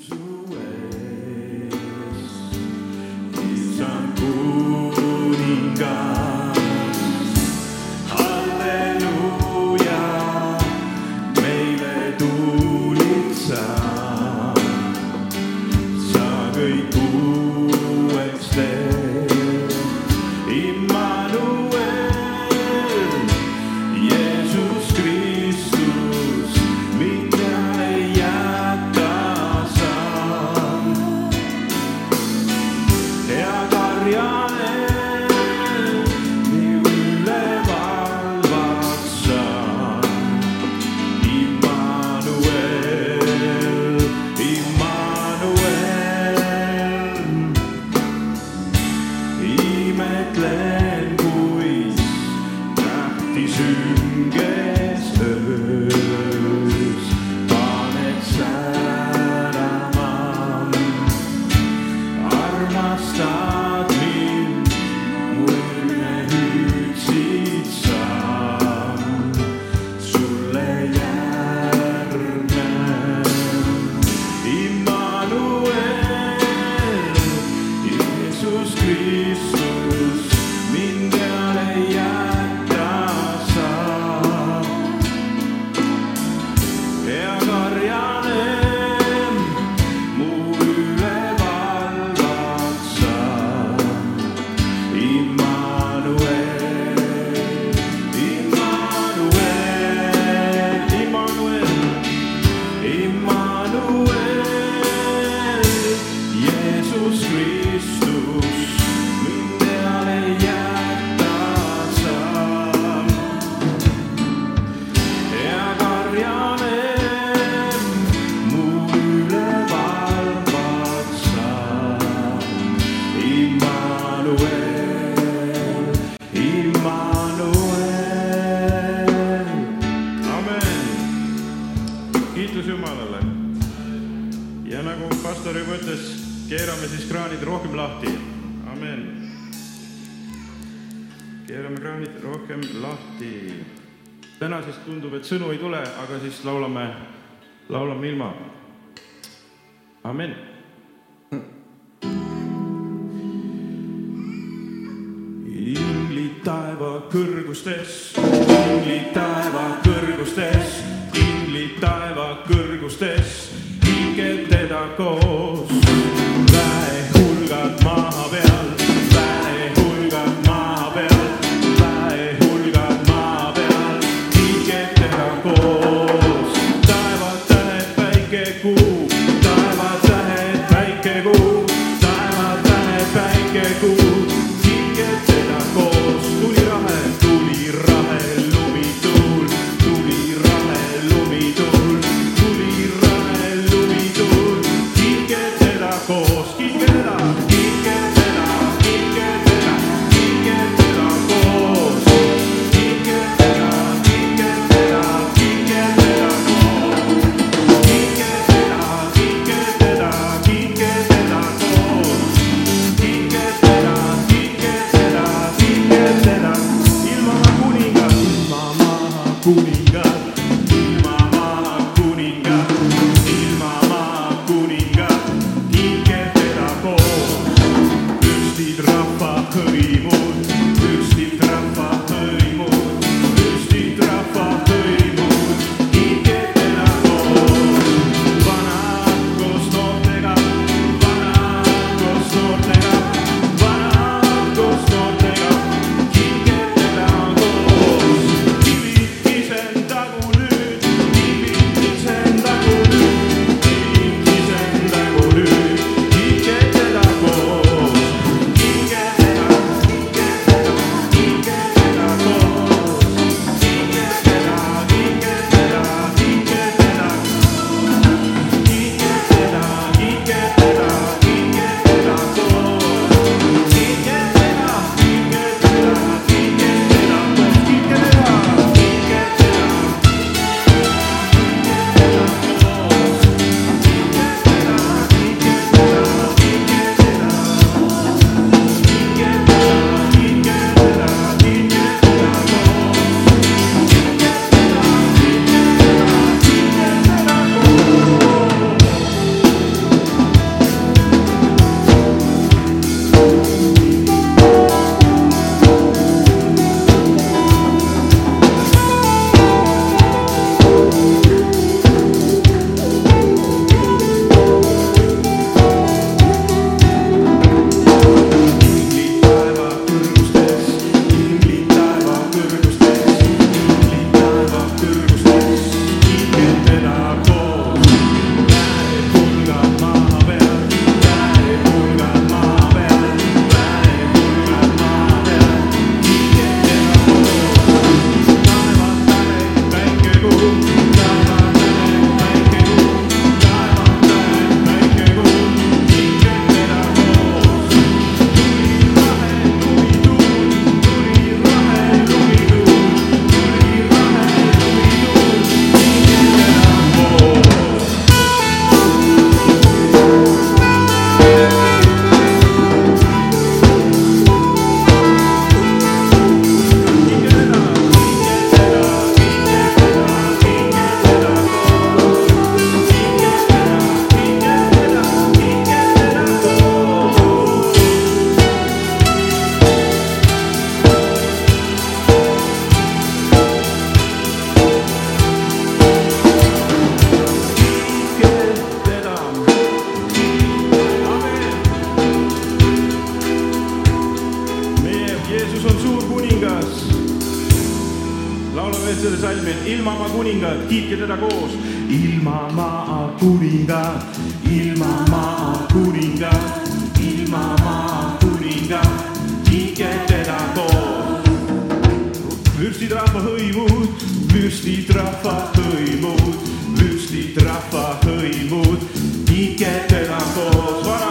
to to kiitus Jumalale. ja nagu pastor juba ütles, keerame siis kraanid rohkem lahti. amen. keerame kraanid rohkem lahti. täna siis tundub, et sõnu ei tule, aga siis laulame, laulame ilma. amen inglid taeva kõrgustes, inglid taeva kõrgustes pillid taeva kõrgustes, hinged teda koos. kuningad, kiitke teda koos. ilmamaa kuningad, ilmamaa kuningad, ilmamaa kuningad, kiitke teda koos. vürstid rahva hõimud, vürstid rahva hõimud, vürstid rahva hõimud, kiitke teda koos,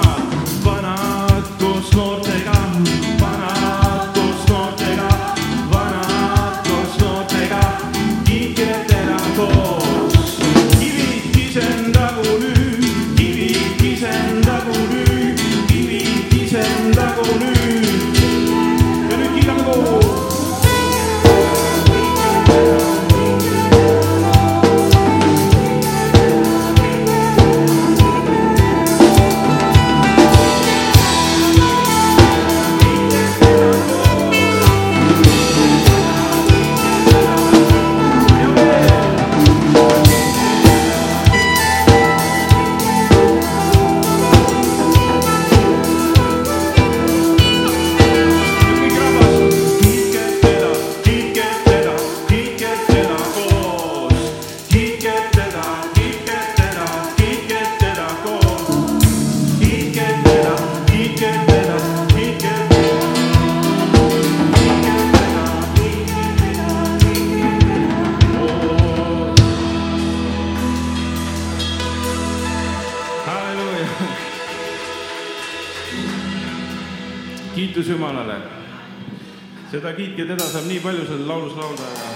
seda kiitke teda saab nii palju seal laulus laulda, aga,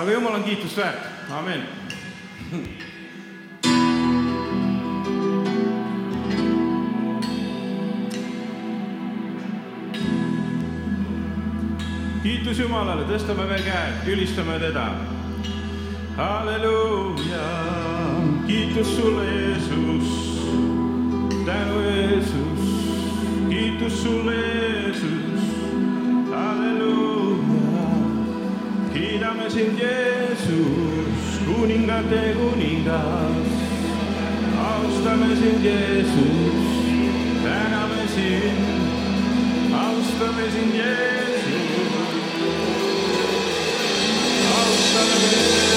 aga Jumal on kiitust väärt, amen. kiitus Jumalale, tõstame veel käed, ülistame teda. halleluuja, kiitus sulle, Jeesus tänu Jeesus, kiitus sulle kiidame sind Jeesus, kuningate kuningas. austame sind Jeesus, täname sind, austame sind Jeesus, austame sind,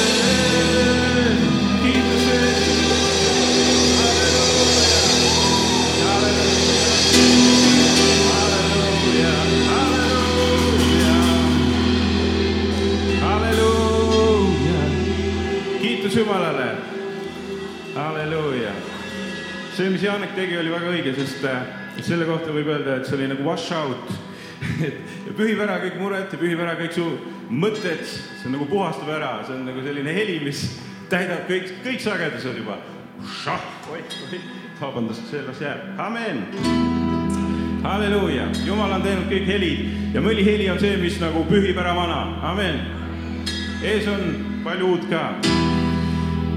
mis Janek tegi, oli väga õige, sest äh, selle kohta võib öelda, et see oli nagu wash out. et pühib ära kõik mured ja pühib ära kõik su mõtted, see nagu puhastab ära, see on nagu selline heli, mis täidab kõik, kõik sagedused juba. vabandust, see las jääb, amen halleluuja, Jumal on teinud kõik helid ja mõni heli on see, mis nagu pühib ära vana, amen. ees on palju uut ka.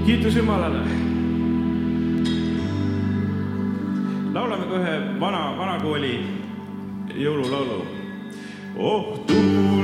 kiitus Jumalale. Laulame ka ühe vana, vanakooli jõululaulu. oh tulge